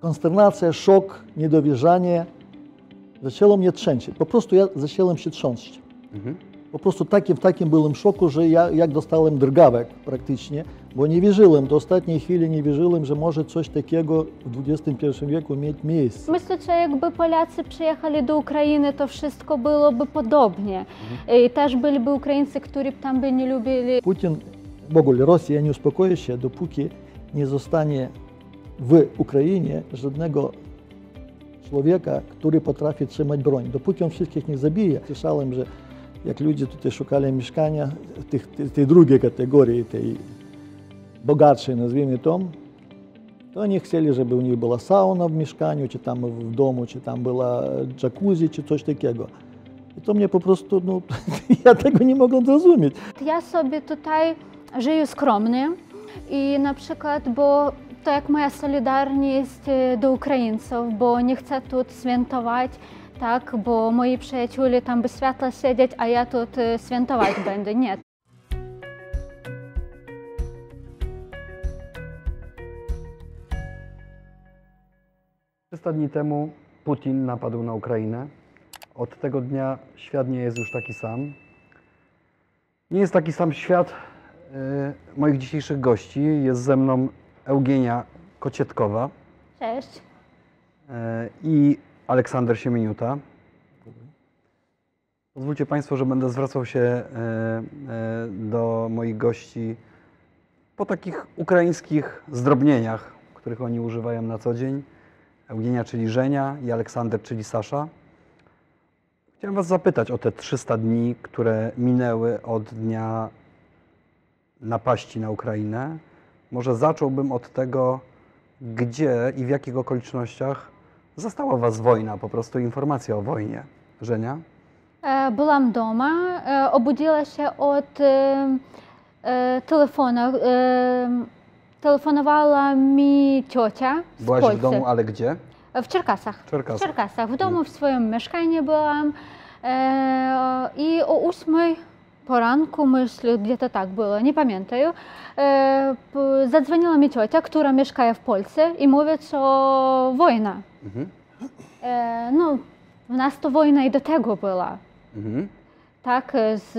Konsternacja, szok, niedowierzanie zaczęło mnie trzęsieć. Po prostu ja zacząłem się trząść. Po prostu takim, w takim byłem szoku, że ja jak dostałem drgawek praktycznie, bo nie wierzyłem, do ostatniej chwili nie wierzyłem, że może coś takiego w XXI wieku mieć miejsce. Myślę, że jakby Polacy przyjechali do Ukrainy, to wszystko byłoby podobnie. I też byliby Ukraińcy, którzy tam by nie lubili Putin, w ogóle Rosja nie uspokoi się, dopóki nie zostanie w Ukrainie żadnego człowieka, który potrafi trzymać broń. Dopóki on wszystkich nie zabije. Słyszałem, że jak ludzie tutaj szukali mieszkania tej, tej drugiej kategorii, tej bogatszej, nazwijmy to, to oni chcieli, żeby u nich była sauna w mieszkaniu, czy tam w domu, czy tam była jacuzzi, czy coś takiego. I to mnie po prostu, no, ja tego nie mogłem zrozumieć. Ja sobie tutaj żyję skromnie i na przykład, bo to jak moja solidarność y, do Ukraińców, bo nie chcę tu świętować, tak, bo moi przyjaciele tam by światła siedzieć, a ja tu y, świętować będę. Nie. Trzysta dni temu Putin napadł na Ukrainę. Od tego dnia świat nie jest już taki sam. Nie jest taki sam świat y, moich dzisiejszych gości. Jest ze mną Eugenia Kocietkowa Cześć. e, i Aleksander Siemieniuta. Pozwólcie Państwo, że będę zwracał się e, e, do moich gości po takich ukraińskich zdrobnieniach, których oni używają na co dzień. Eugenia, czyli Żenia i Aleksander, czyli Sasza. Chciałem Was zapytać o te 300 dni, które minęły od dnia napaści na Ukrainę. Może zacząłbym od tego, gdzie i w jakich okolicznościach zastała Was wojna, po prostu informacja o wojnie. Żenia? E, byłam doma, e, obudziła się od e, telefonu. Telefonowała mi ciocia z Byłaś w domu, ale gdzie? W Czerkasach. Czerkasach. W Czerkasach. W domu, mm. w swoim mieszkaniu byłam i o ósmej poranku, myślę, gdzie-to tak było, nie pamiętam, e, zadzwoniła mi ciocia, która mieszka w Polsce i mówi, że wojna. Mhm. E, no, w nas to wojna i do tego była. Mhm. Tak, z,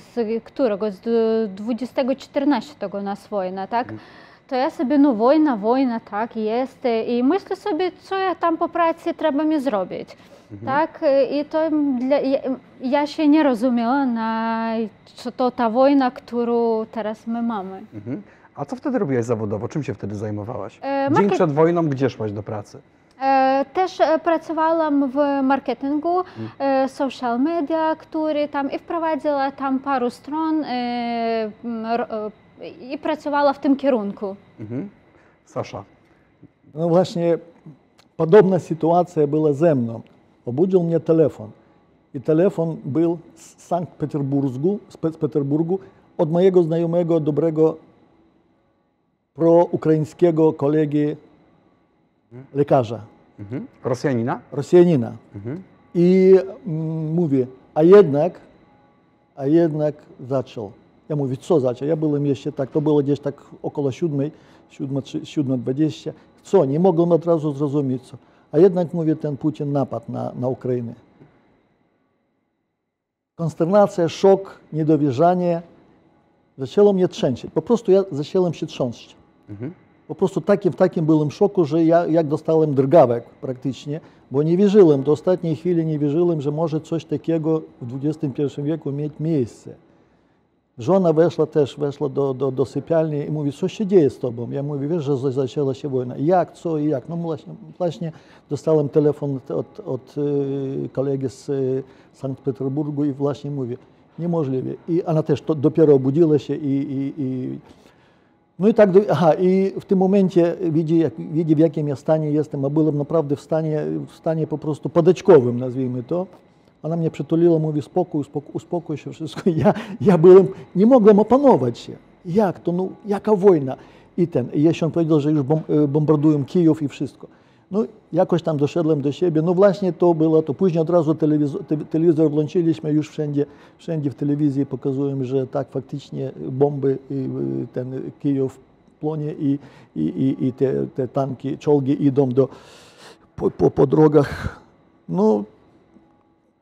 z którego? Z 2014 u nas wojna, tak? To ja sobie, no wojna, wojna, tak, jest. I myślę sobie, co ja tam po pracy trzeba mi zrobić. Tak, i to dla, ja, ja się nie rozumiała, na, co to ta wojna, którą teraz my mamy. Mhm. A co wtedy robiłaś zawodowo? Czym się wtedy zajmowałaś? E, Dzień przed wojną gdzie szłaś do pracy? E, Też e, pracowałam w marketingu, e, social media, który tam i wprowadziła tam paru stron e, i pracowała w tym kierunku. Mhm. Sasza. No właśnie, podobna sytuacja była ze mną. Obudził mnie telefon. I telefon był z Sankt Petersburgu, z Pe- z Petersburgu od mojego znajomego, dobrego proukraińskiego kolegi lekarza, Mhm. Rosjanina? Rosjanina. Mhm. I mm, mówi, a jednak, a jednak zaczął. Ja mówię, co zaczął? Ja byłem jeszcze tak, to było gdzieś tak około siódmej, siódma, siódma dwadzieścia. Co? Nie mogłem od razu zrozumieć, co. A jednak, mówię, ten Putin napadł na, na Ukrainę. Konsternacja, szok, niedowierzanie zaczęło mnie trzęsieć. Po prostu ja zacząłem się trząść. Mhm. Po prostu takim, w takim byłem szoku, że ja jak dostałem drgawek praktycznie, bo nie wierzyłem, do ostatniej chwili nie wierzyłem, że może coś takiego w XXI wieku mieć miejsce. Żona weszła też, weszła do, do, do sypialni i mówi, co się dzieje z tobą? Ja mówię, wiesz, że za- zaczęła się wojna. Jak, co i jak? No właśnie, właśnie dostałem telefon od, od y, kolegi z y, Sankt Petersburgu i właśnie mówi, niemożliwe. I ona też to, dopiero obudziła się i, i, i no i tak, do- aha, i w tym momencie widzi, jak, widzi, w jakim ja stanie jestem, a byłem Ona mnie przytuliła, mówi, spokój, spokój, uspokój się, wszystko. Ja, ja byłem, nie mogłem opanować się. Jak to, no, jaka wojna? I ten, i jeśli on powiedział, że już bom, bombardują Kijów i wszystko. No, jakoś tam doszedłem do siebie. No właśnie to było to. Później od razu telewizor, te, telewizor włączyliśmy, już wszędzie, wszędzie w telewizji pokazują, że tak faktycznie bomby ten Kijów płonie i, i, i, te, tanki, czołgi idą do, po, po drogach. No,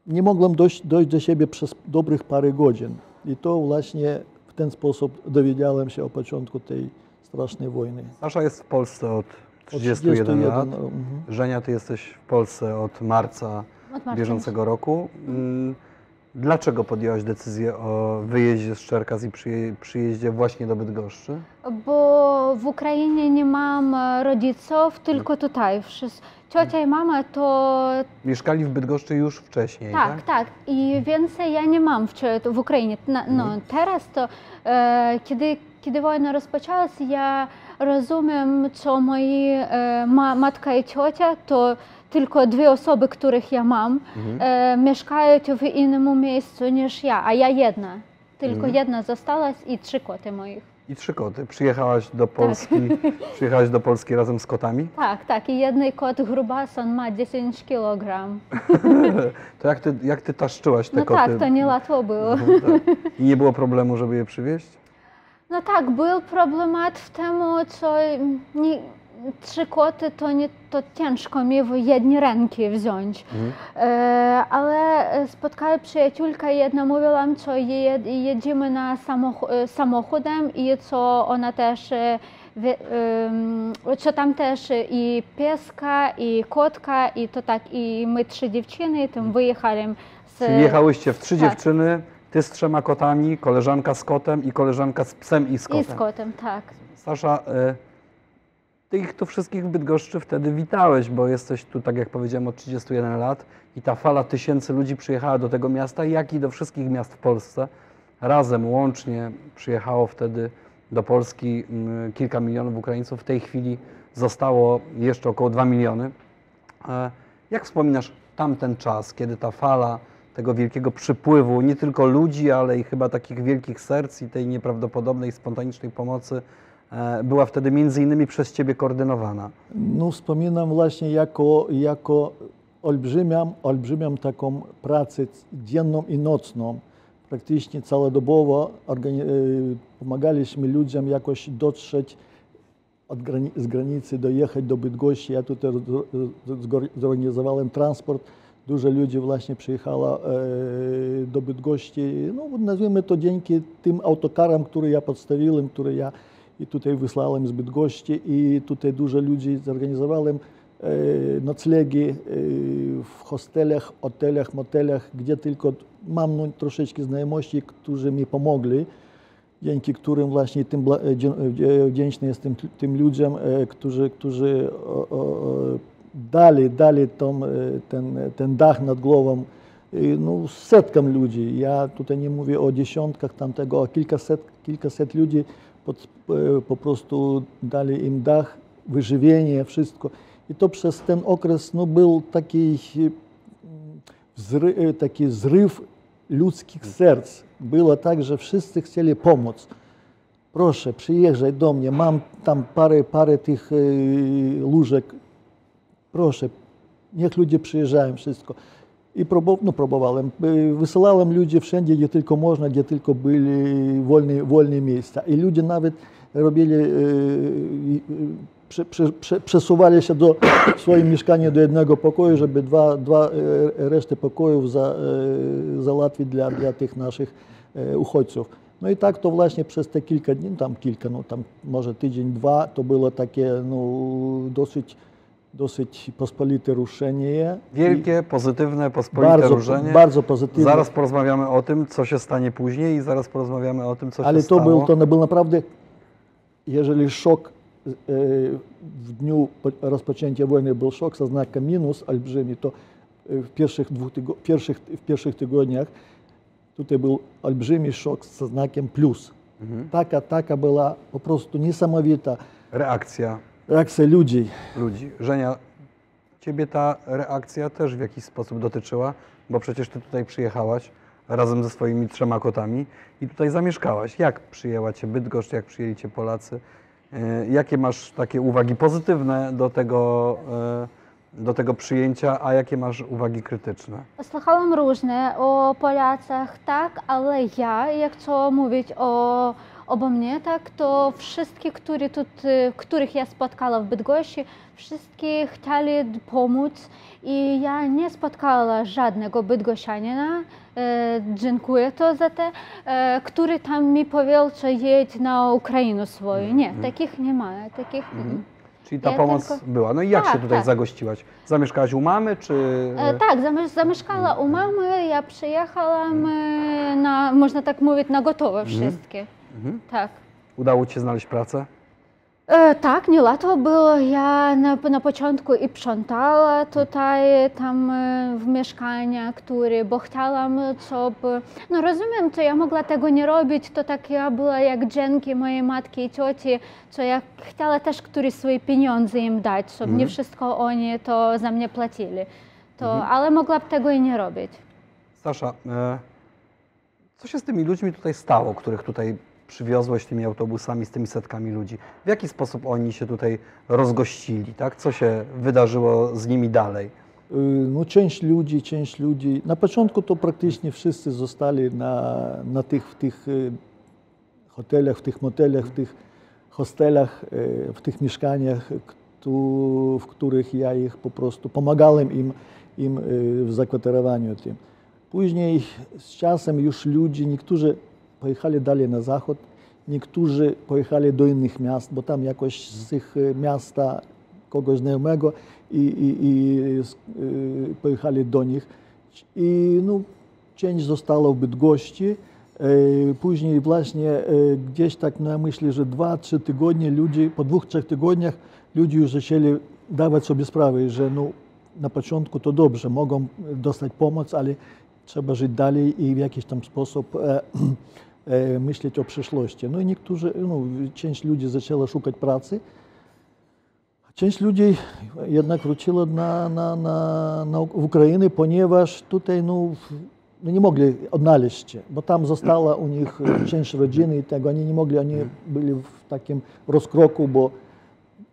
nie mogłem dojść, dojść do siebie przez dobrych parę godzin. I to właśnie w ten sposób dowiedziałem się o początku tej strasznej wojny. Sasza jest w Polsce od Od 31 lat. mhm. Żenia, ty jesteś w Polsce od marca Od marca. bieżącego roku. Mm, Dlaczego podjęłaś decyzję o wyjeździe z Czerkas i przyje- przyjeździe właśnie do Bydgoszczy? Bo w Ukrainie nie mam e, rodziców, tylko tutaj. Wszyscy- Ciocia i mama to Mieszkali w Bydgoszczy już wcześniej, tak? tak, tak. I więcej ja nie mam w, w Ukrainie. No, Mhm. teraz to, e, kiedy, kiedy wojna rozpoczęła się, ja rozumiem, co moi e, ma, matka i ciocia to tylko dwie osoby, których ja mam, Mhm. e, mieszkają w innym miejscu niż ja, a ja jedna. Tylko Mhm. jedna zostałaś i trzy koty moich. I trzy koty. Przyjechałaś do Polski, przyjechałaś do Polski razem z kotami. Tak, tak. I jeden kot grubason ma 10 kg. To jak ty, jak ty taszczyłaś te No koty? tak, to nie łatwo było. Mhm, tak. I nie było problemu, żeby je przywieźć? No tak, był problemat w tym, co nie, trzy koty to nie to ciężko mi w jednej ręki wziąć. Mhm. E, ale spotkała przyjaciółka i jedna mówiła mi, co je, jedziemy na samoch- e, samochodem i co ona też, e, wie, co tam też i pieska, i kotka, i to tak, i my trzy dziewczyny tam wyjechali z... Czyli jechałyście w trzy tak. dziewczyny, ty z trzema kotami, koleżanka z kotem i koleżanka z psem i z kotem. I z kotem, tak. Sasza, y, ty ich tu wszystkich w Bydgoszczy wtedy witałeś, bo jesteś tu, tak jak powiedziałem, od 31 lat i ta fala tysięcy ludzi przyjechała do tego miasta, jak i do wszystkich miast w Polsce. Razem, łącznie przyjechało wtedy do Polski mm, kilka milionów Ukraińców. W tej chwili zostało jeszcze około 2 miliony. E, Jak wspominasz tamten czas, kiedy ta fala tego wielkiego przypływu, nie tylko ludzi, ale i chyba takich wielkich serc i tej nieprawdopodobnej, spontanicznej pomocy była wtedy między innymi przez Ciebie koordynowana? Ну, wspominam właśnie jako, jako olbrzymią, olbrzymią taką pracę dzienną i nocną. Praktycznie całodobowo e, pomagaliśmy ludziom jakoś dotrzeć grani- z granicy, dojechać do Bydgoszczy. Ja tutaj zor- zor- zorganizowałem transport. Dużo ludzi właśnie przyjechało e, do Bydgoszczy. No, nazwijmy to dzięki tym autokarom, które ja podstawiłem, które ja i tutaj wysłałem z Bydgoszczy i tutaj dużo ludzi zorganizowałem e, noclegi e, w hostelach, hotelach, motelach, gdzie tylko mam no, troszeczkę znajomości, którzy mi pomogli, dzięki którym właśnie tym e, wdzięczny jestem tym ludziom, którzy, którzy o, o, o, dali, dali ten, dach nad głową no, ludzi. Ja tutaj nie mówię o dziesiątkach tamtego, a kilkaset, kilkaset ludzi pod, e, po prostu dali im dach, wyżywienie, wszystko. I to przez ten okres no, był taki, e, wzry, e, taki zryw ludzkich serc. Było tak, że wszyscy chcieli pomóc. Proszę, przyjeżdżaj do mnie, mam tam parę, parę tych e, łóżek. Proszę, niech ludzie przyjeżdżają, wszystko. I próbow, no, próbowałem. E, Wysyłałem ludzi wszędzie, gdzie tylko można, gdzie tylko byli wolne, wolne miejsca. I ludzie nawet robili, prze, prze, przesuwali się do swoim mieszkania do jednego pokoju, żeby dwa, dwa reszty pokojów za, załatwić dla, tych naszych uchodźców. No i tak to właśnie przez te kilka dni, tam kilka, no tam może tydzień, dwa, to było takie no, dosyć, dosyć pospolite ruszenie. Wielkie, pozytywne, pospolite bardzo, różenie. bardzo pozytywne. Zaraz porozmawiamy o tym, co się stanie później i zaraz porozmawiamy o tym, co Ale się to stało. był, to był naprawdę, jeżeli szok e, w dniu po- rozpoczęcia wojny był szok ze znakiem minus olbrzymi, to e, w pierwszych, dwóch tygo, pierwszych, w pierwszych tygodniach tutaj był olbrzymi szok ze znakiem plus. Mhm. Taka, taka była po prostu niesamowita Reakcja reakcja ludzi. ludzi. Żenia, Ciebie ta reakcja też w jakiś sposób dotyczyła, bo przecież Ty tutaj przyjechałaś razem ze swoimi trzema kotami i tutaj zamieszkałaś. Jak przyjęła Cię Bydgoszcz, jak przyjęli Cię Polacy? E, Jakie masz takie uwagi pozytywne do tego, e, do tego przyjęcia, a jakie masz uwagi krytyczne? Słuchałam różne o Polacach, tak, ale ja, jak co mówić o, Obok mnie tak, to wszystkie, którzy tu, których ja spotkała w Bydgoszczy, wszystkie chcieli pomóc i ja nie spotkała żadnego bydgoszczanina, e, dziękuję to za te, e, który tam mi powiedział, że jedź na Ukrainę swoją. Nie, mhm. takich nie ma, takich... Mhm. mhm. Czyli ta ja pomoc tylko... była. No i jak tak, się tutaj tak. zagościłaś? Zamieszkałaś u mamy, czy... E, tak, zamieszkała u mhm. mamy, ja przyjechałam mhm. e, na, można tak mówić, na gotowe wszystkie. Tak. Udało Ci się znaleźć pracę? E, tak, nie łatwo było. Ja na, na początku i sprzątała tutaj, tam e, w mieszkania, które, bo chciałam, żeby, no rozumiem, to ja mogła tego nie robić, to tak ja była jak dzięki mojej matki i cioci, co ja chciała też któryś swoje pieniądze im dać, żeby nie wszystko oni to za mnie płacili. To, ale mogłam tego i nie robić. Sasza, e, co się z tymi ludźmi tutaj stało, których tutaj przywiozłeś tymi autobusami z tymi setkami ludzi? W jaki sposób oni się tutaj rozgościli, tak? Co się wydarzyło z nimi dalej? Y, No, część ludzi, część ludzi. Na początku to praktycznie wszyscy zostali na, na tych, w tych y, hotelach, w tych motelach, w tych hostelach, y, w tych mieszkaniach, w których ja ich po prostu pomagałem im, im w zakwaterowaniu tym. Później z czasem już ludzie, niektórzy pojechali dalej na zachód, niektórzy pojechali do innych miast, bo tam jakoś z ich y, miasta kogoś znajomego i, i, i s- y, pojechali do nich. I no, część została w Bydgoszczy. E, Później właśnie e, gdzieś tak, no ja myślę, że dwa, trzy tygodnie ludzie, po dwóch, trzech tygodniach ludzie już zaczęli dawać sobie sprawę, że no, na początku to dobrze, mogą dostać pomoc, ale trzeba żyć dalej i w jakiś tam sposób e, e, myśleć o przyszłości. No i niektórzy, no, część ludzi zaczęła szukać pracy, Część ludzi jednak wróciła na, na, na, na w Ukrainę, ponieważ tutaj no, no nie mogli odnaleźć bo tam została u nich część rodziny i tego, oni nie mogli, oni byli w takim rozkroku, bo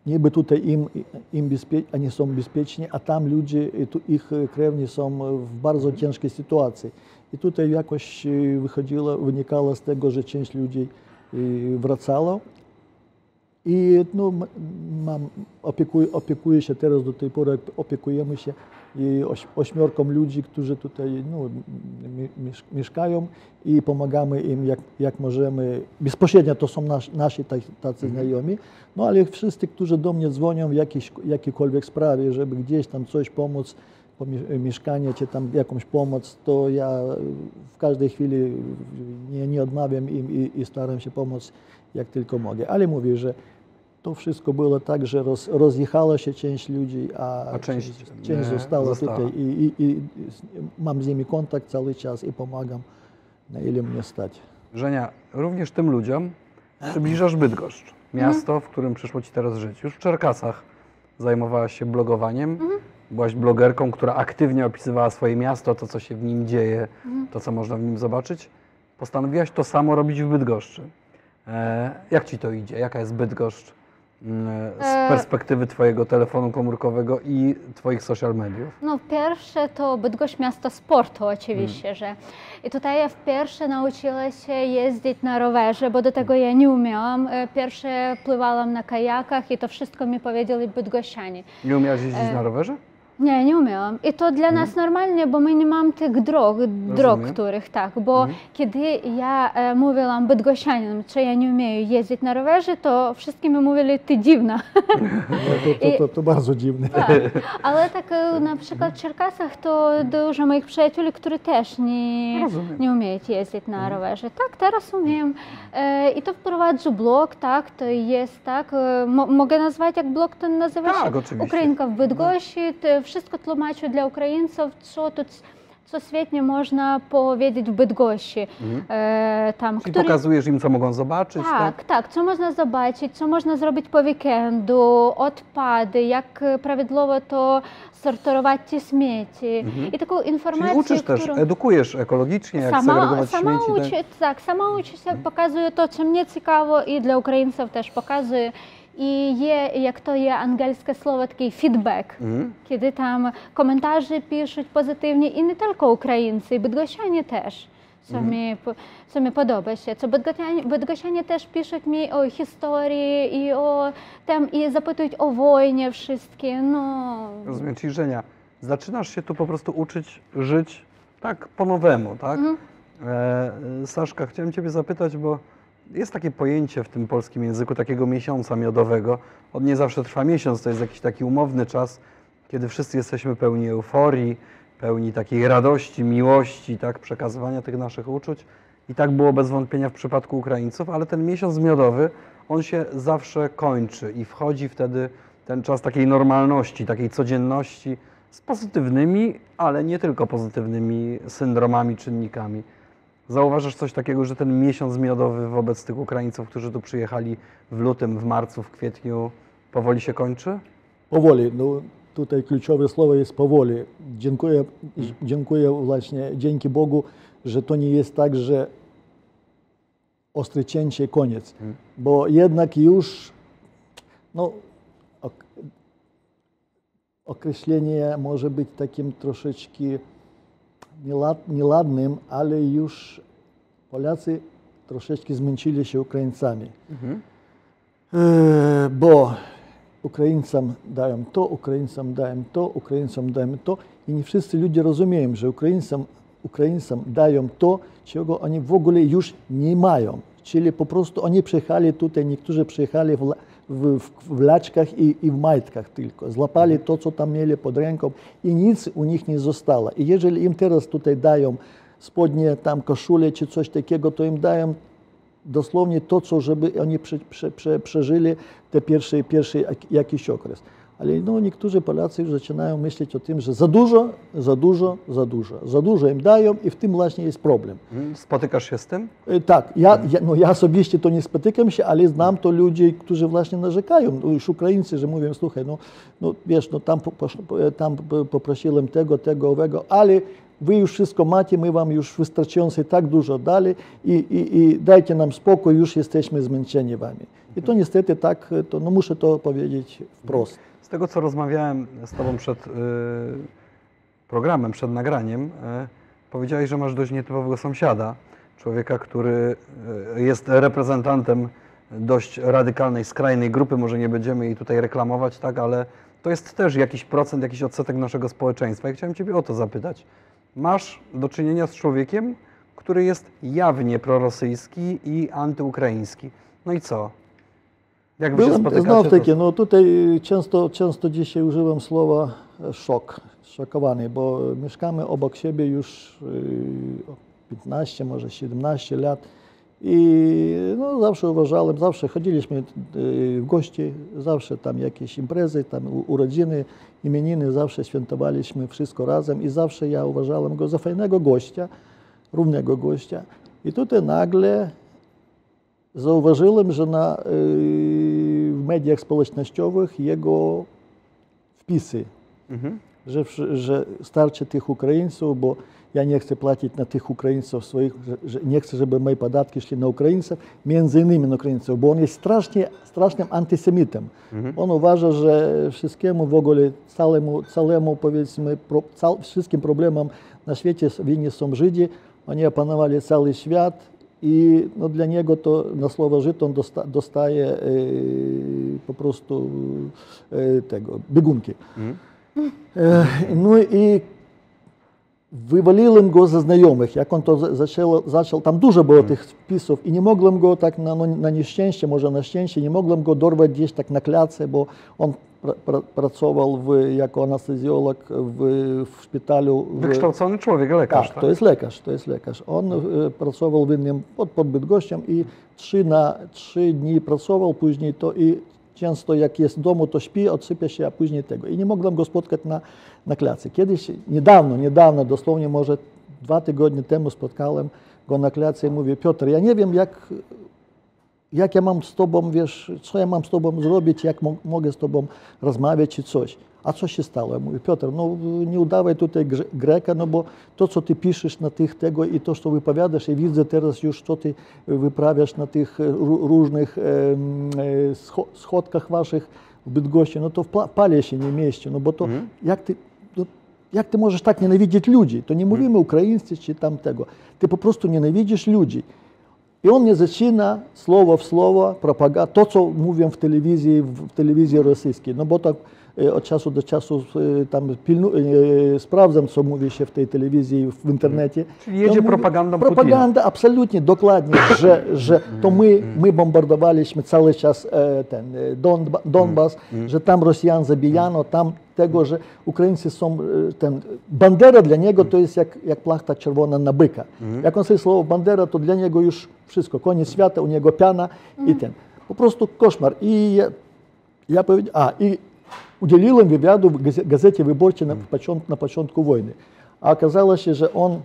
niby tutaj im, im bezpie, oni są bezpieczni, a tam ludzie, ich krewni są w bardzo ciężkiej sytuacji. I tutaj jakoś wychodziło, wynikało z tego, że część ludzi wracało i no, mam, opiekuję, opiekuję się teraz do tej pory, opiekujemy się i oś, ośmiorką ludzi, którzy tutaj no, mi- miesz- mieszkają i pomagamy im jak, jak możemy. Bezpośrednio to są nas, nasi tacy znajomi, no ale wszyscy, którzy do mnie dzwonią w jakiejś, jakiejkolwiek sprawie, żeby gdzieś tam coś pomóc, mieszkanie czy tam jakąś pomoc, to ja w każdej chwili nie, nie odmawiam im i, i staram się pomóc jak tylko mogę. Ale mówię, że to wszystko było tak, że roz, rozjechała się część ludzi, a, A część, część została, została. tutaj i, i, i mam z nimi kontakt cały czas i pomagam, na ile mnie stać. Żenia, również tym ludziom przybliżasz Bydgoszcz, miasto, w którym przyszło Ci teraz żyć. Już w Czerkasach zajmowałaś się blogowaniem. Byłaś blogerką, która aktywnie opisywała swoje miasto, to co się w nim dzieje, to co można w nim zobaczyć. Postanowiłaś to samo robić w Bydgoszczy. E, jak Ci to idzie? Jaka jest Bydgoszcz mm, z E, perspektywy Twojego telefonu komórkowego i Twoich social mediów? No, pierwsze to Bydgoszcz miasto sportu oczywiście, że i tutaj ja wpierw nauczyła się jeździć na rowerze, bo do tego ja nie umiałam. E, Pierwsze pływałam na kajakach i to wszystko mi powiedzieli bydgoszczanie. Nie umiałaś jeździć E, na rowerze? Nie, nie umiałam. I to dla nas normalnie, bo my nie mamy tych drog, drog, Rozumiem. których tak, bo kiedy ja e, mówiłam bydgoszczanom, że ja nie umiem jeździć na rowerze, to wszyscy mi mówili, ty dziwna. No, to, to, to, to bardzo dziwne. Tak. Ale tak e, na przykład w Czerkasach to dużo moich przyjaciół, którzy też nie, Rozumiem. nie umieją jeździć na rowerze. Tak, teraz umiem. E, I to wprowadzę blog, tak, to jest tak. E, mo, mogę nazwać, jak blog ten nazywa Tak, się? oczywiście. Ukrainka w Bydgoszczy. To wszystko tłumaczę dla Ukraińców, co tu co świetnie można powiedzieć w Bydgoszczy. E, tam, Czyli który- pokazujesz im, co mogą zobaczyć, tak? tak, tak, co można zobaczyć, co można zrobić po weekendu, odpady, jak prawidłowo to sortować te śmieci. I taką Czyli informację, uczysz też, którą... edukujesz ekologicznie, jak Sama, segregować sama śmieci. tak? uczy, tak, sama uczy się, pokazuje to, co mnie ciekawo i dla Ukraińców też pokazuje i je, jak to je angielskie słowo, taki feedback, mhm. kiedy tam komentarze piszą pozytywnie i nie tylko Ukraińcy, bydgoszczanie też. Co, mm. mi, podoba się. Co bydgoszczanie, też piszą mi o historii i o tam i zapytują o wojnie wszystkie. No. Rozumiem, czyli zaczynasz się tu po prostu uczyć żyć tak po nowemu, tak? Mhm. E, Saszka, chciałem Ciebie zapytać, bo jest takie pojęcie w tym polskim języku takiego miesiąca miodowego. On nie zawsze trwa miesiąc, to jest jakiś taki umowny czas, kiedy wszyscy jesteśmy pełni euforii, pełni takiej radości, miłości, tak, przekazywania tych naszych uczuć. I tak było bez wątpienia w przypadku Ukraińców, ale ten miesiąc miodowy, on się zawsze kończy i wchodzi wtedy ten czas takiej normalności, takiej codzienności z pozytywnymi, ale nie tylko pozytywnymi syndromami, czynnikami. Zauważasz coś takiego, że ten miesiąc miodowy wobec tych Ukraińców, którzy tu przyjechali w lutym, w marcu, w kwietniu, powoli się kończy? Powoli, no tutaj kluczowe słowo jest powoli. Dziękuję, dziękuję właśnie, dzięki Bogu, że to nie jest tak, że ostre cięcie, koniec. Bo jednak już, no, ok, określenie może być takim troszeczkę nielad, nieladnym, ale już Polacy troszeczkę zmęczyli się Ukraińcami. E, bo Ukraińcom dają to, Ukraińcom dają to, Ukraińcom dają to i nie wszyscy ludzie rozumieją, że Ukraińcom, Ukraińcom dają to, czego oni w ogóle już nie mają. Czyli po prostu oni przyjechali tutaj, niektórzy przyjechali w, w, w, w laczkach i, i w majtkach tylko. Złapali to, co tam mieli pod ręką i nic u nich nie zostało. I jeżeli im teraz tutaj dają spodnie, tam koszule czy coś takiego, to im dają dosłownie to, co żeby oni prze, prze, prze, przeżyli te pierwszy, pierwszy jak- jakiś okres. Ale no, niektórzy Polacy już zaczynają myśleć o tym, że za dużo, za dużo, za dużo. Za dużo im dają i w tym właśnie jest problem. Mhm. Spotykasz się z tym? E, Tak, ja, ja, no, ja osobiście to nie spotykam się, ale znam to ludzi, którzy właśnie narzekają, no, już Ukraińcy, że mówią, słuchaj, no, no wiesz, no tam, tam poprosiłem tego, tego, owego, ale wy już wszystko macie, my wam już wystarczająco tak dużo dali i, i, i dajcie nam spokój, już jesteśmy zmęczeni wami. I to niestety tak, to, no muszę to powiedzieć wprost. Tego, co rozmawiałem z Tobą przed y, programem, przed nagraniem, y, powiedziałeś, że masz dość nietypowego sąsiada. Człowieka, który y, jest reprezentantem dość radykalnej, skrajnej grupy. Może nie będziemy jej tutaj reklamować, tak, ale to jest też jakiś procent, jakiś odsetek naszego społeczeństwa. I chciałem Ciebie o to zapytać. Masz do czynienia z człowiekiem, który jest jawnie prorosyjski i antyukraiński. No i co? Jak Byłem, się spotykacie? Takie, no tutaj często, często dzisiaj użyłem słowa e, szok, szokowany, bo mieszkamy obok siebie już y, 15, może 17 lat i no, zawsze uważałem, zawsze chodziliśmy y, w gości, zawsze tam jakieś imprezy, tam urodziny, imieniny, zawsze świętowaliśmy wszystko razem i zawsze ja uważałem go za fajnego gościa, równego gościa. I tutaj nagle zauważyłem, że na y, mediach społecznościowych jego wpisy, Mhm. że, że starczy tych Ukraińców, bo ja nie chcę płacić na tych Ukraińców swoich, że, nie chcę, żeby moje podatki szli na Ukraińców, między innymi na Ukraińców, bo on jest strasznie, strasznym antysemitem. On uważa, że wszystkiemu w ogóle, całemu, całemu powiedzmy, pro, cał, wszystkim problemom na świecie winni są Żydzi, oni opanowali cały świat i no, dla niego to na słowo Żyd on dosta, dostaje e, po prostu e, tego, biegunki. E, no i wywaliłem go ze znajomych, jak on to za- zaczął, tam dużo było tych wpisów i nie mogłem go tak na, no, na nieszczęście, może na szczęście, nie mogłem go dorwać gdzieś tak na klatce, bo on pracował w, jako anestezjolog w, w szpitalu. W, Wykształcony człowiek, lekarz, tak, tak? to jest lekarz, to jest lekarz. On pracował w innym, pod, pod Bydgoszczem i trzy, na, trzy dni pracował, później to i często jak jest w domu, to śpi, odsypia się, a później tego. I nie mogłem go spotkać na, na klatce. Kiedyś, niedawno, niedawno, dosłownie może dwa tygodnie temu spotkałem go na klatce i mówię, Piotr, ja nie wiem jak, jak ja mam z tobą, wiesz, co ja mam z tobą zrobić, jak mogę z tobą rozmawiać czy coś. A co się stało? Ja mówię, Piotr, no nie udawaj tutaj Greka, no bo to, co ty piszesz na tych tego i to, co wypowiadasz, i widzę teraz już, co ty e, wyprawiasz na tych e, różnych e, schodkach waszych w Bydgoszczy, no to w pale się nie mieści, no bo to mhm. jak ty, no, jak ty możesz tak nienawidzić ludzi? To nie mhm. mówimy mm. ukraińscy czy tam tego. Ty po prostu nienawidzisz ludzi. I on mnie zaczyna słowo w słowo propagować to, co mówią w telewizji, w telewizji rosyjskiej. No bo tak e, od czasu do czasu e, tam pilnu, e, sprawdzam, co mówi się w tej telewizji, w internecie. Czyli jedzie To mówi- propagandą Putina. Propaganda, absolutnie, dokładnie, że, że to my, my bombardowaliśmy cały czas e, ten e, Tego, że Ukraińcy są, e, ten, Bandera dla niego to jest jak, jak plachta czerwona na byka. Jak on sobie słowo Bandera, to dla niego już wszystko, koniec świata, u niego piana i ten. Po prostu koszmar. I ja, ja powiedział, a i udzieliłem wywiadu w gaze- gazecie wyborczej na, początku, na początku wojny. A okazało się, że on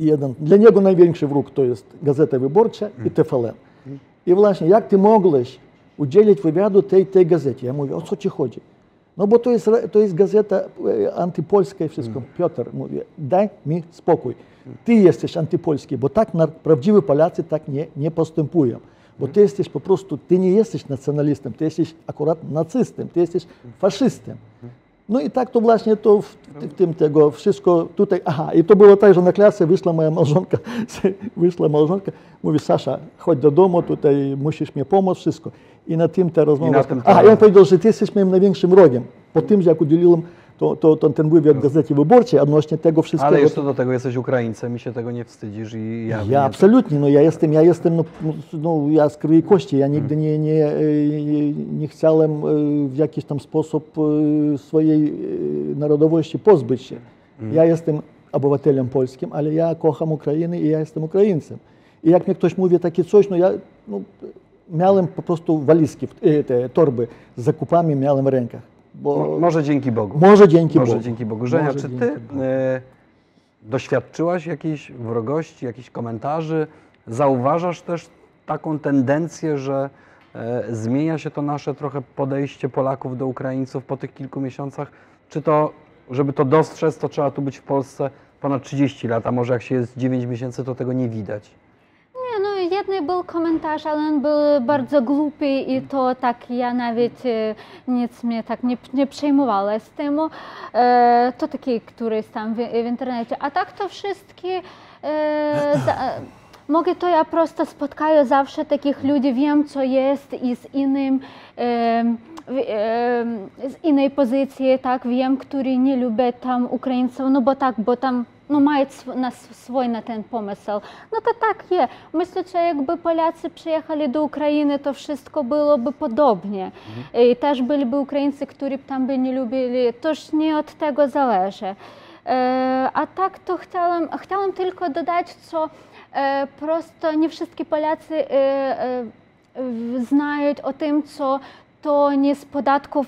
jeden, dla niego największy wróg to jest Gazeta Wyborcza i TVN. I właśnie, jak ty mogłeś udzielić wywiadu tej, tej gazecie? Ja mówię, o co ci chodzi? No bo to jest, to jest gazeta e, antypolska i wszystko. Piotr mówi, daj mi spokój. Ty jesteś antypolski, bo tak na, prawdziwi Polacy tak nie, nie postępują. Bo ty jesteś po prostu, ty nie jesteś nacjonalistą, ty jesteś akurat nacystą, ty jesteś faszystą. No i tak to właśnie to w, w tym tego wszystko tutaj, aha, i to było tak, że na klasę wyszła moja małżonka, wyszła małżonka, mówi Sasza, chodź do domu, tutaj musisz mi pomóc, wszystko. I na tym ta rozmowa. na tym ta aha, i rozmowa. powiedział, że ty jesteś moim największym wrogiem. Po tym, że jak udzieliłem to, to, to ten wywiad w Gazecie Wyborczej odnośnie tego wszystkiego. Ale jeszcze do tego jesteś Ukraińcem i się tego nie wstydzisz i ja. ja absolutnie, no ja jestem, ja jestem, no, no ja z krwi i kości, ja nigdy nie, nie, e, nie chciałem e, w jakiś tam sposób e, swojej narodowości pozbyć się. Ja jestem obywatelem polskim, ale ja kocham Ukrainę i ja jestem Ukraińcem. I jak mi ktoś mówi takie coś, no ja no, miałem po prostu walizki, e, te torby z zakupami miałem w rękach. Bo Mo- Może dzięki Bogu. może dzięki Może Bogu. dzięki Bogu. Żenia, Może czy ty e, doświadczyłaś jakiejś wrogości, jakichś komentarzy? Zauważasz też taką tendencję, że e, zmienia się to nasze trochę podejście Polaków do Ukraińców po tych kilku miesiącach? Czy to, żeby to dostrzec, to trzeba tu być w Polsce ponad 30 lat, a może jak się jest 9 miesięcy, to tego nie widać? Był komentarz, ale on był bardzo głupi i to tak ja nawet e, nic mnie tak nie, nie przejmowała z tym. E, to taki, który jest tam w, w internecie. A tak to wszystkie e, za, mogę to ja prosto spotkaję zawsze takich ludzi, wiem co jest i z innym e, e, z innej pozycji, tak, wiem, który nie lubię tam Ukraińców, no bo tak, bo tam no, mają na swój na ten pomysł. No to tak jest. Myślę, że jakby Polacy przyjechali do Ukrainy, to wszystko byłoby podobnie. I też byliby Ukraińcy, którzy tam by nie lubili. Toż nie od tego zależy. E, a tak to chciałam, chciałam tylko dodać, co e, prosto nie wszystkie Polacy e, e, znają o tym, co to nie z podatków,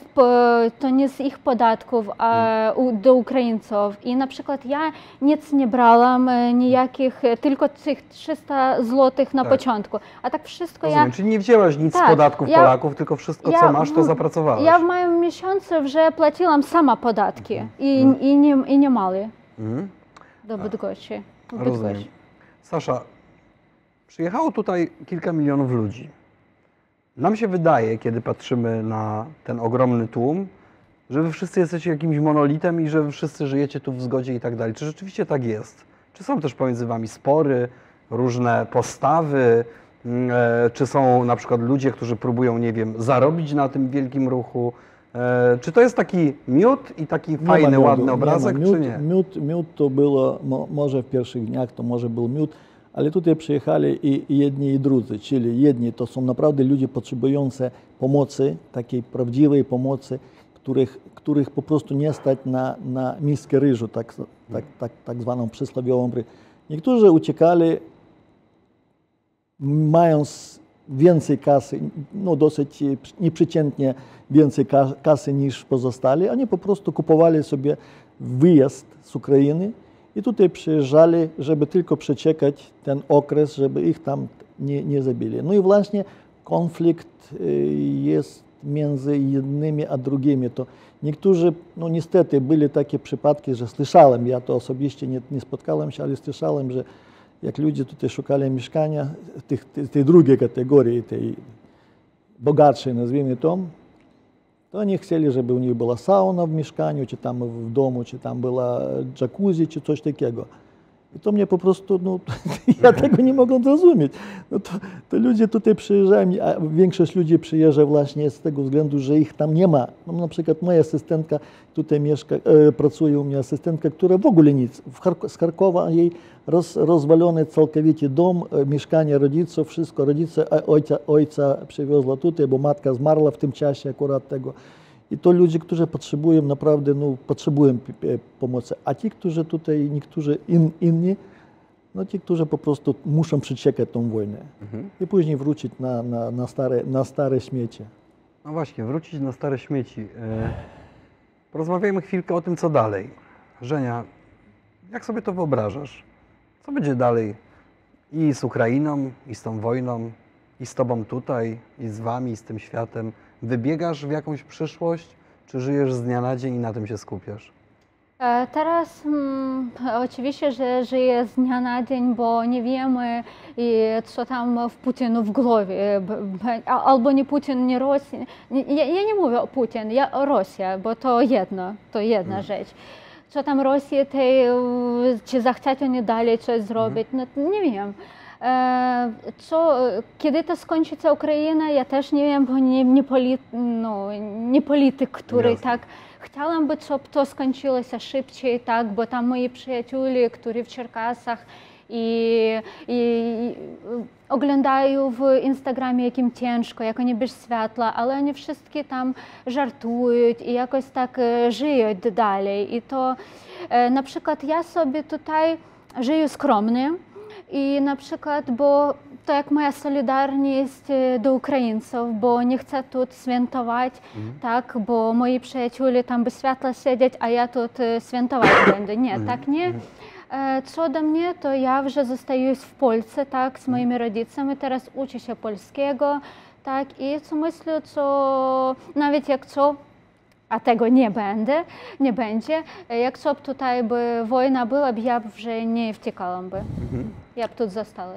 to nie z ich podatków a, u, do Ukraińców. I na przykład ja nic nie brałam, e, nijakich, e, tylko tych 300 złotych na Tak. początku. A tak wszystko Rozumiem, ja... czyli nie wzięłaś nic z Tak, podatków ja- Polaków, tylko wszystko, co ja masz, to zapracowałaś. Ja w moim miesiącu że płaciłam sama podatki i, i, nie, i nie mali Mhm. do Bydgoszczy. Rozumiem. Sasza, przyjechało tutaj kilka milionów ludzi. Nam się wydaje, kiedy patrzymy na ten ogromny tłum, że wy wszyscy jesteście jakimś monolitem i że wy wszyscy żyjecie tu w zgodzie i tak dalej. Czy rzeczywiście tak jest? Czy są też pomiędzy wami spory, różne postawy? Mm, e, Czy są na przykład ludzie, którzy próbują, nie wiem, zarobić na tym wielkim ruchu? E, Czy to jest taki miód i taki Nie fajny, ładny nie obrazek, miód, czy nie? Miód, miód to było, mo, może w pierwszych dniach to może był miód, ale tutaj przyjechali i, jedni i drudzy, czyli jedni to są naprawdę ludzie potrzebujący pomocy, takiej prawdziwej pomocy, których, których po prostu nie stać na, na miskę ryżu, tak, tak, tak, tak zwaną przysłowiową. Niektórzy uciekali mając więcej kasy, no dosyć nieprzeciętnie więcej ka- kasy niż pozostali, oni po prostu kupowali sobie wyjazd z Ukrainy i tutaj przyjeżdżali, żeby tylko przeczekać ten okres, żeby ich tam nie, nie zabili. No i właśnie konflikt y, jest między jednymi a drugimi. To niektórzy, no niestety byli takie przypadki, że słyszałem, ja to osobiście nie, nie spotkałem się, ale słyszałem, że jak ludzie tutaj szukali mieszkania tych, tej drugiej kategorii, tej bogatszej, nazwijmy to, to oni chcieli, żeby u nich była sauna w mieszkaniu, czy tam w domu, czy tam była jacuzzi, czy coś takiego. I to mnie po prostu, no, ja tego nie mogłem zrozumieć. No to, to ludzie tutaj przyjeżdżają, a większość ludzi przyjeżdża właśnie z tego względu, że ich tam nie ma. No, na przykład moja asystentka tutaj mieszka, e, pracuje u mnie asystentka, która w ogóle nic. W z Charkowa jej roz, rozwalony całkowicie dom, e, mieszkanie rodziców, wszystko. Rodzice e, ojca, ojca przywiozła tutaj, bo matka zmarła w tym czasie akurat tego. I to ludzie, którzy potrzebują naprawdę, no, potrzebują p- pomocy. A ci, którzy tutaj, niektórzy in, inni, no ci, którzy po prostu muszą przeczekać tą wojnę i później wrócić na, na, na, stare, na stare śmiecie. No właśnie, wrócić na stare śmieci. E, Porozmawiajmy chwilkę o tym, co dalej. Żenia, jak sobie to wyobrażasz? Co będzie dalej i z Ukrainą, i z tą wojną, i z Tobą tutaj, i z Wami, i z tym światem? Wybiegasz w jakąś przyszłość, czy żyjesz z dnia na dzień i na tym się skupiasz? E, Teraz mm, oczywiście, że żyję z dnia na dzień, bo nie wiemy, i co tam w Putinu w głowie. Albo nie Putin, nie Rosja. Ja, ja nie mówię o Putin, ja o Rosja, bo to jedno, to jedna rzecz. Co tam Rosja, tej, e, czy zachciać oni dalej coś zrobić, no nie wiem. E, co, e, kiedy to skończy ta Ukraina, ja też nie wiem, bo nie, nie, no, polityk, który tak chciałabym, żeby to skończyło się szybciej, tak, bo tam moi przyjaciele, którzy w Czerkasach i, oglądają w Instagramie, jakim ciężko, jak oni bez światła, ale oni wszystkie tam żartują i jakoś tak e, żyją dalej. I to na przykład ja sobie tutaj żyję skromnie, i na przykład, bo to jak moja solidarność y, do Ukraińców, bo nie chcę tu świętować, mhm. tak, bo moi przyjaciele tam by światła siedzieć, a ja tu y, świętować będę. Nie, mhm. tak nie. Mhm. E, co do mnie, to ja już zostaję w Polsce, tak, z moimi rodzicami, teraz uczę się polskiego, tak, i co myślę, co nawet jak co, a tego nie będę, nie będzie, e, jak co tutaj by wojna była, ja już nie wciekałam by. Ja bym тут została.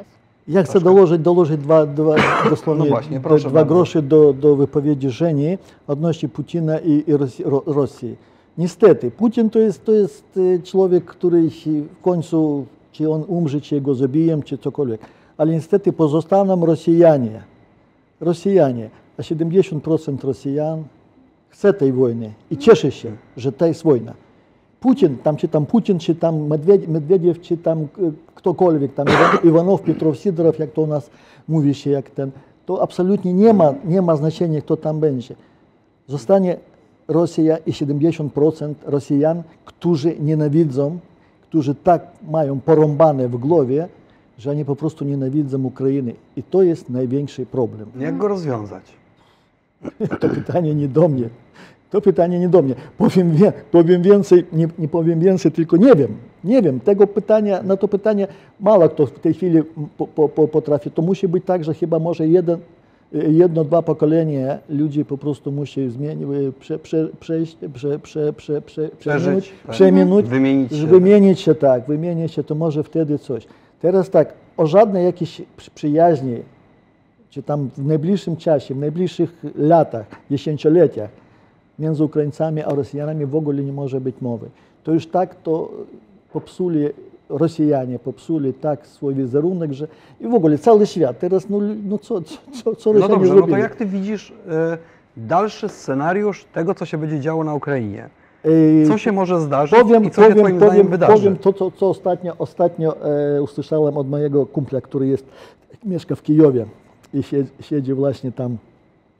Ja chcę dołożyć, dołożyć dwa, dwa, dosłownie No właśnie, proszę dwa bardzo. groszy do, do wypowiedzi Żeni odnośnie Putina i, i Rosji, Ro- Rosji. Niestety, Putin to jest, to jest e, człowiek, który się w końcu, czy on umrze, czy jego zabiją, czy cokolwiek. Ale niestety pozostaną Rosjanie. Rosjanie, a 70% Rosjan chce tej wojny i cieszy się, że to jest wojna. Putin, tam czy tam Putin, czy tam Medwiediew, czy tam e, ktokolwiek, tam Iwan- Iwanow, Pietrow, Sidorow, jak to u nas mówi się, jak ten, to absolutnie nie ma, nie ma znaczenia, kto tam będzie. Zostanie Rosja i 70% Rosjan, którzy nienawidzą, którzy tak mają porąbane w głowie, że oni po prostu nienawidzą Ukrainy. I to jest największy problem. Jak go rozwiązać? To pytanie nie do mnie. To pytanie nie do mnie. Powiem, wie, powiem więcej, nie, nie powiem więcej, tylko nie wiem. Nie wiem. Tego pytania, na to pytanie mało kto w tej chwili po, po, po, potrafi. To musi być tak, że chyba może jeden, jedno, dwa pokolenia ludzi po prostu musi zmienić, prze, prze, przejść, prze, prze, prze, prze, Przeżyć, tak. przemienić, Wymienić się. wymienić się tak, wymienić się, to może wtedy coś. Teraz tak, o żadnej jakiejś przy- przyjaźni, czy tam w najbliższym czasie, w najbliższych latach, dziesięcioleciach między Ukraińcami a Rosjanami w ogóle nie może być mowy. To już tak to popsuli Rosjanie, popsuli tak swój wizerunek, że i w ogóle cały świat. Teraz no, no co, co, co, No Rosjanie dobrze, no to jak ty widzisz e, dalszy scenariusz tego, co się będzie działo na Ukrainie? Co się może zdarzyć Powiem, i co się powiem, twoim zdaniem powiem, wydarzy? powiem to, co, co ostatnio, ostatnio e, usłyszałem od mojego kumpla, który jest, mieszka w Kijowie i siedzi, siedzi właśnie tam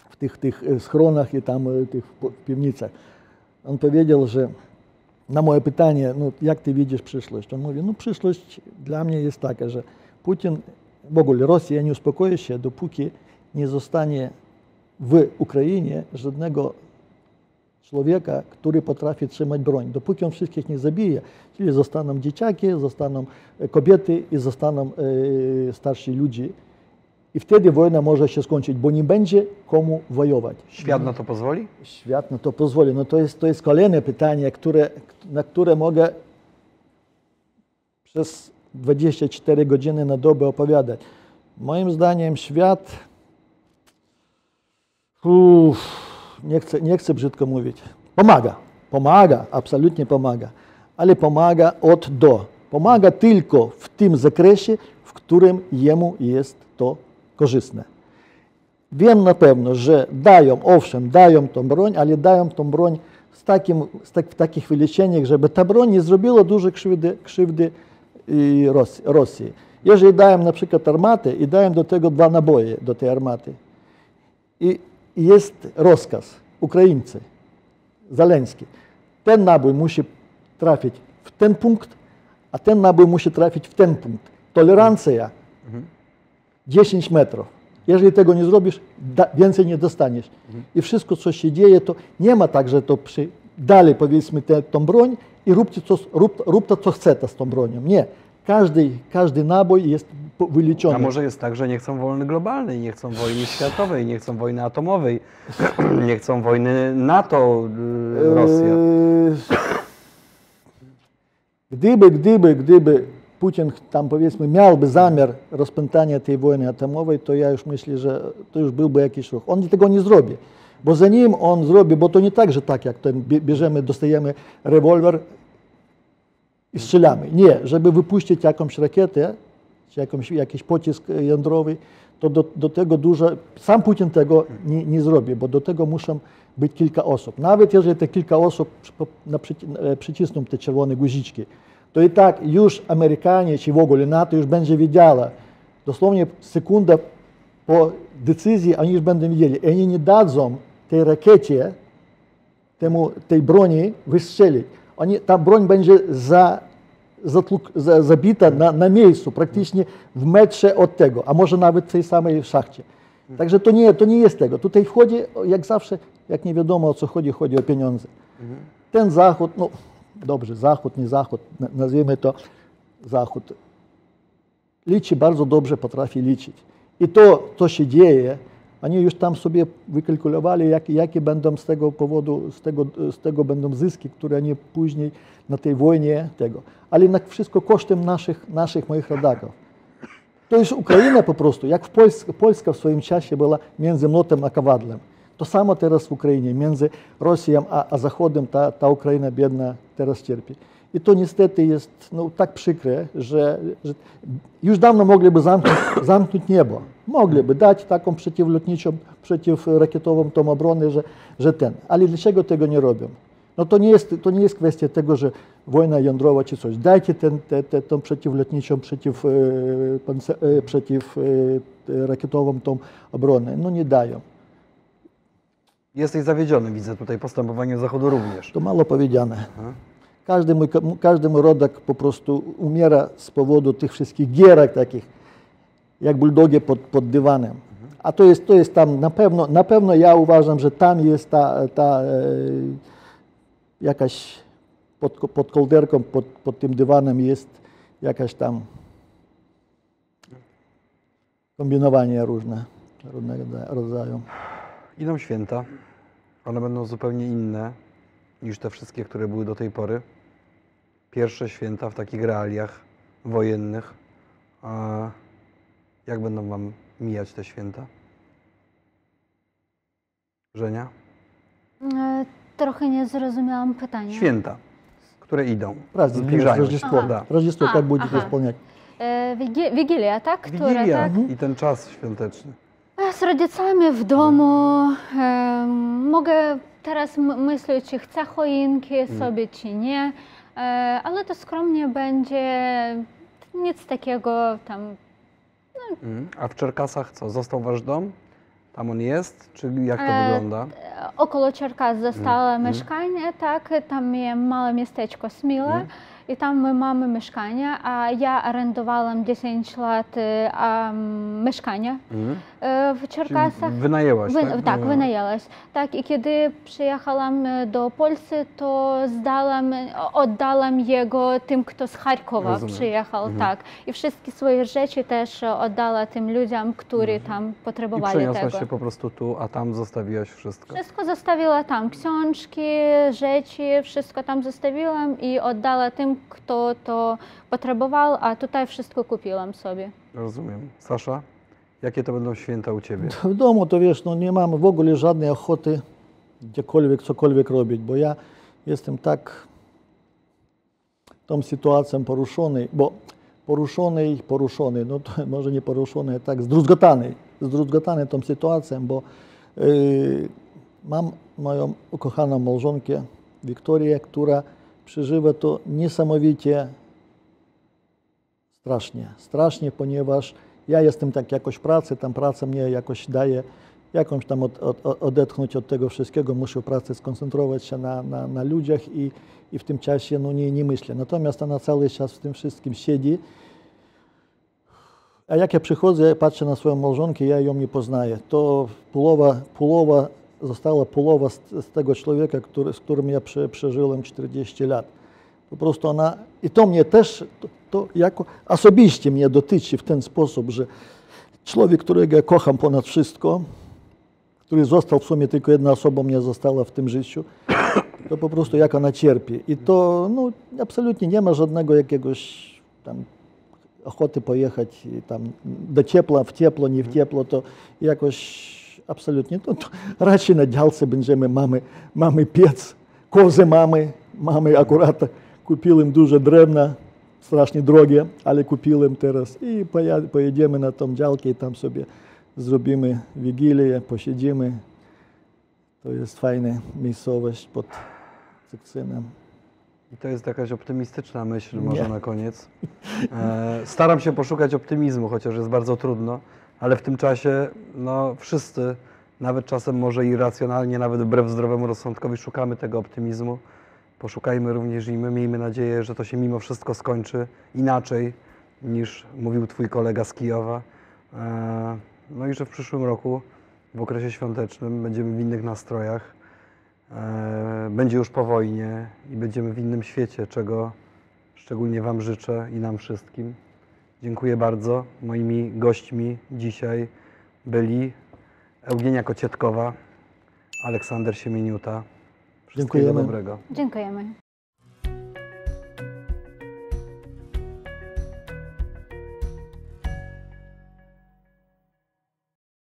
w tych, tych e, schronach i tam e, tych piwnicach. On powiedział, że na moje pytanie, no, jak ty widzisz przyszłość? On mówi, no przyszłość dla mnie jest taka, że Putin, w ogóle Rosja nie uspokoi się, dopóki nie zostanie w Ukrainie żadnego człowieka, który potrafi trzymać broń. Dopóki on wszystkich nie zabije, czyli zostaną dzieciaki, zostaną e, kobiety i zostaną e, starsi ludzie. I wtedy wojna może się skończyć, bo nie będzie komu wojować. Świat na to pozwoli? Świat na to pozwoli. No to jest, to jest kolejne pytanie, które, na które mogę przez 24 godziny na dobę opowiadać. Moim zdaniem świat, uff, nie chcę, nie chcę brzydko mówić. Pomaga, pomaga, absolutnie pomaga, ale pomaga od do. Pomaga tylko w tym zakresie, w którym jemu jest to korzystne. Wiem na pewno, że dają, owszem, dają tą broń, ale dają tą broń z takim, z tak, w takich wyliczeniach, żeby ta broń nie zrobiła dużej krzywdy, krzywdy Ros- Rosji. Jeżeli dają na przykład armatę i dają do tego dwa naboje do tej armaty i jest rozkaz Ukraińcy, Zaleński, ten nabój musi trafić w ten punkt, a ten nabój musi trafić w ten punkt. Tolerancja 10 metrów. Jeżeli tego nie zrobisz, więcej nie dostaniesz. I wszystko, co się dzieje, to nie ma tak, że to przy, dalej powiedzmy tę tą broń i róbcie co, rób, rób to, co chcecie z tą bronią. Nie. Każdy, każdy nabój jest wyliczony. A może jest tak, że nie chcą wojny globalnej, nie chcą wojny światowej, nie chcą wojny atomowej, nie chcą wojny NATO, y, Rosja. Eee, Gdyby, gdyby, gdyby Putin tam powiedzmy miałby zamiar rozpętania tej wojny atomowej, to ja już myślę, że to już byłby jakiś ruch. On tego nie zrobi, bo zanim on zrobi, bo to nie tak, że tak jak ten bie- bierzemy, dostajemy rewolwer i strzelamy. Nie, żeby wypuścić jakąś rakietę, czy jakiś pocisk jądrowy, to do, tego dużo, sam Putin tego nie, zrobi, bo do tego muszą być kilka osób. Nawet jeżeli te kilka osób e, przycisną te czerwone guziczki, to i tak już Amerykanie, czy w ogóle NATO już będzie wiedziała, dosłownie sekunda po decyzji oni już będą wiedzieli, oni nie dadzą tej rakiecie, temu, tej broni wystrzelić. Oni, ta broń będzie za, zatluk, za, zabita na, na miejscu, praktycznie w metrze od tego, a może nawet w tej samej szachcie. Także to nie, to nie jest tego. Tutaj wchodzi, jak zawsze, jak nie wiadomo o co chodzi, chodzi o pieniądze. Ten Zachód, no dobrze, Zachód, nie Zachód, na- nazwijmy to Zachód, liczy bardzo dobrze, potrafi liczyć. I to, co się dzieje, oni już tam sobie wykalkulowali, jakie, jakie będą z tego powodu, z tego, z tego będą zyski, które oni później na tej wojnie tego. Ale na wszystko kosztem naszych, naszych moich rodaków. To jest Ukraina po prostu, jak w Polsce, Polska w swoim czasie była między młotem a kowadłem. To samo teraz w Ukrainie, między Rosją a, a Zachodem ta, ta Ukraina biedna teraz cierpi. I to niestety jest no, tak przykre, że, że już dawno mogliby zamknąć, zamknąć niebo. Mogliby dać taką przeciwlotniczą, przeciwrakietową tą obronę, że, że ten. Ale dlaczego tego nie robią? No to nie jest, to nie jest kwestia tego, że wojna jądrowa czy coś. Dajcie ten, te, te, przeciwlotniczą, przeciw, e, przeciw e, tą obronę. No nie dają. Jesteś zawiedziony, widzę tutaj postępowaniem Zachodu również. To mało powiedziane. Każdy mój, każdy mój rodak po prostu umiera z powodu tych wszystkich gierek takich, jak buldogi pod, pod dywanem. A to jest, to jest tam, na pewno, na pewno ja uważam, że tam jest ta, ta e, jakaś pod, pod kolderką, pod, pod tym dywanem jest jakaś tam kombinowanie różne, różnego rodzaju. Idą święta. One będą zupełnie inne niż te wszystkie, które były do tej pory. Pierwsze święta w takich realiach wojennych. A jak będą Wam mijać te święta? Żenia? E, Trochę nie zrozumiałam pytania. Święta, które idą. Prazdnik, Zbliżają się. Rożdeство. Да. Rożdeство, A, jak będziecie aha. spełniać? E, Wigi- Wigilia, tak? Która, Wigilia tak? i ten czas świąteczny. Z rodzicami w domu. E, mogę teraz myśleć, czy chcę choinki sobie, czy nie. E, ale to skromnie będzie. Nic takiego tam. Mhm. A w Czerkasach co? Został Wasz dom? Tam on jest? Czy jak to E, wygląda? e, Około Czerkas zostało Mm. mieszkanie, tak? Tam jest małe miasteczko Smila. Mm. I tam my mamy mieszkanie, a ja arendowałam 10 lat e, a, m, mieszkanie Mhm. e, w Czyli Czerkasach. wynajęłaś, Wy, tak? tak, No. wynajęłaś. Tak, i kiedy przyjechałam e, do Polski, to zdałam, oddałam jego tym, kto z Charkowa Rozumiem. przyjechał, Mhm. tak. I wszystkie swoje rzeczy też oddała tym ludziom, którzy tam Mhm. I potrzebowali przeniosłaś tego. się po prostu tu, a tam zostawiłaś wszystko. Wszystko zostawiła tam, książki, rzeczy, wszystko tam zostawiłam i oddała tym, kto to potrzebował, a tutaj wszystko kupiłam sobie. Rozumiem. Sasza, jakie to będą święta u Ciebie? W domu to wiesz, no nie mamy w ogóle żadnej ochoty gdziekolwiek, cokolwiek robić, bo ja jestem tak tą sytuacją poruszony, bo poruszony, poruszony, no to może nie poruszony, a tak zdruzgotany, zdruzgotany tą sytuacją, bo yy, mam moją ukochaną małżonkę Wiktorię, która przeżywa to niesamowicie strasznie, strasznie, ponieważ ja jestem tak jakoś pracy, tam praca mnie jakoś daje jakąś tam od, od, od- odetchnąć od tego wszystkiego, muszę w pracy skoncentrować się na, na, na ludziach i, i w tym czasie no, nie, nie myślę. Natomiast ona cały czas w tym wszystkim siedzi. A jak ja przychodzę, patrzę na swoją małżonkę, ja ją nie poznaję. To połowa, połowa została połowa z, z tego człowieka, który, z którym ja prze, przeżyłem 40 lat. Po prostu ona, i to mnie też, to, to jako osobiście mnie dotyczy w ten sposób, że człowiek, którego ja kocham ponad wszystko, który został w sumie tylko jedna osoba mnie została w tym życiu, to po prostu jak ona cierpi. I to no, absolutnie nie ma żadnego jakiegoś tam ochoty pojechać tam do ciepła, w ciepło, nie w ciepło, to jakoś absolutnie. To, to raczej na działce będziemy, mamy, mamy piec, kozy mamy, mamy akurat kupiłem duże drewna, strasznie drogie, ale kupiłem teraz i pojedziemy na tą działkę i tam sobie zrobimy wigilię, posiedzimy. To jest fajna miejscowość pod Cykcynem. I to jest jakaś optymistyczna myśl może Nie. na koniec. E, staram się poszukać optymizmu, chociaż jest bardzo trudno, ale w tym czasie no, wszyscy, nawet czasem może irracjonalnie, nawet wbrew zdrowemu rozsądkowi, szukamy tego optymizmu. Poszukajmy również i my, miejmy nadzieję, że to się mimo wszystko skończy inaczej niż mówił Twój kolega z Kijowa. E, no i że w przyszłym roku, w okresie świątecznym, będziemy w innych nastrojach. E, będzie już po wojnie i będziemy w innym świecie, czego szczególnie Wam życzę i nam wszystkim. Dziękuję bardzo. Moimi gośćmi dzisiaj byli Eugenia Kocietkowa, Aleksander Siemieniuta. Wszystkiego Dziękujemy. dobrego. Dziękujemy.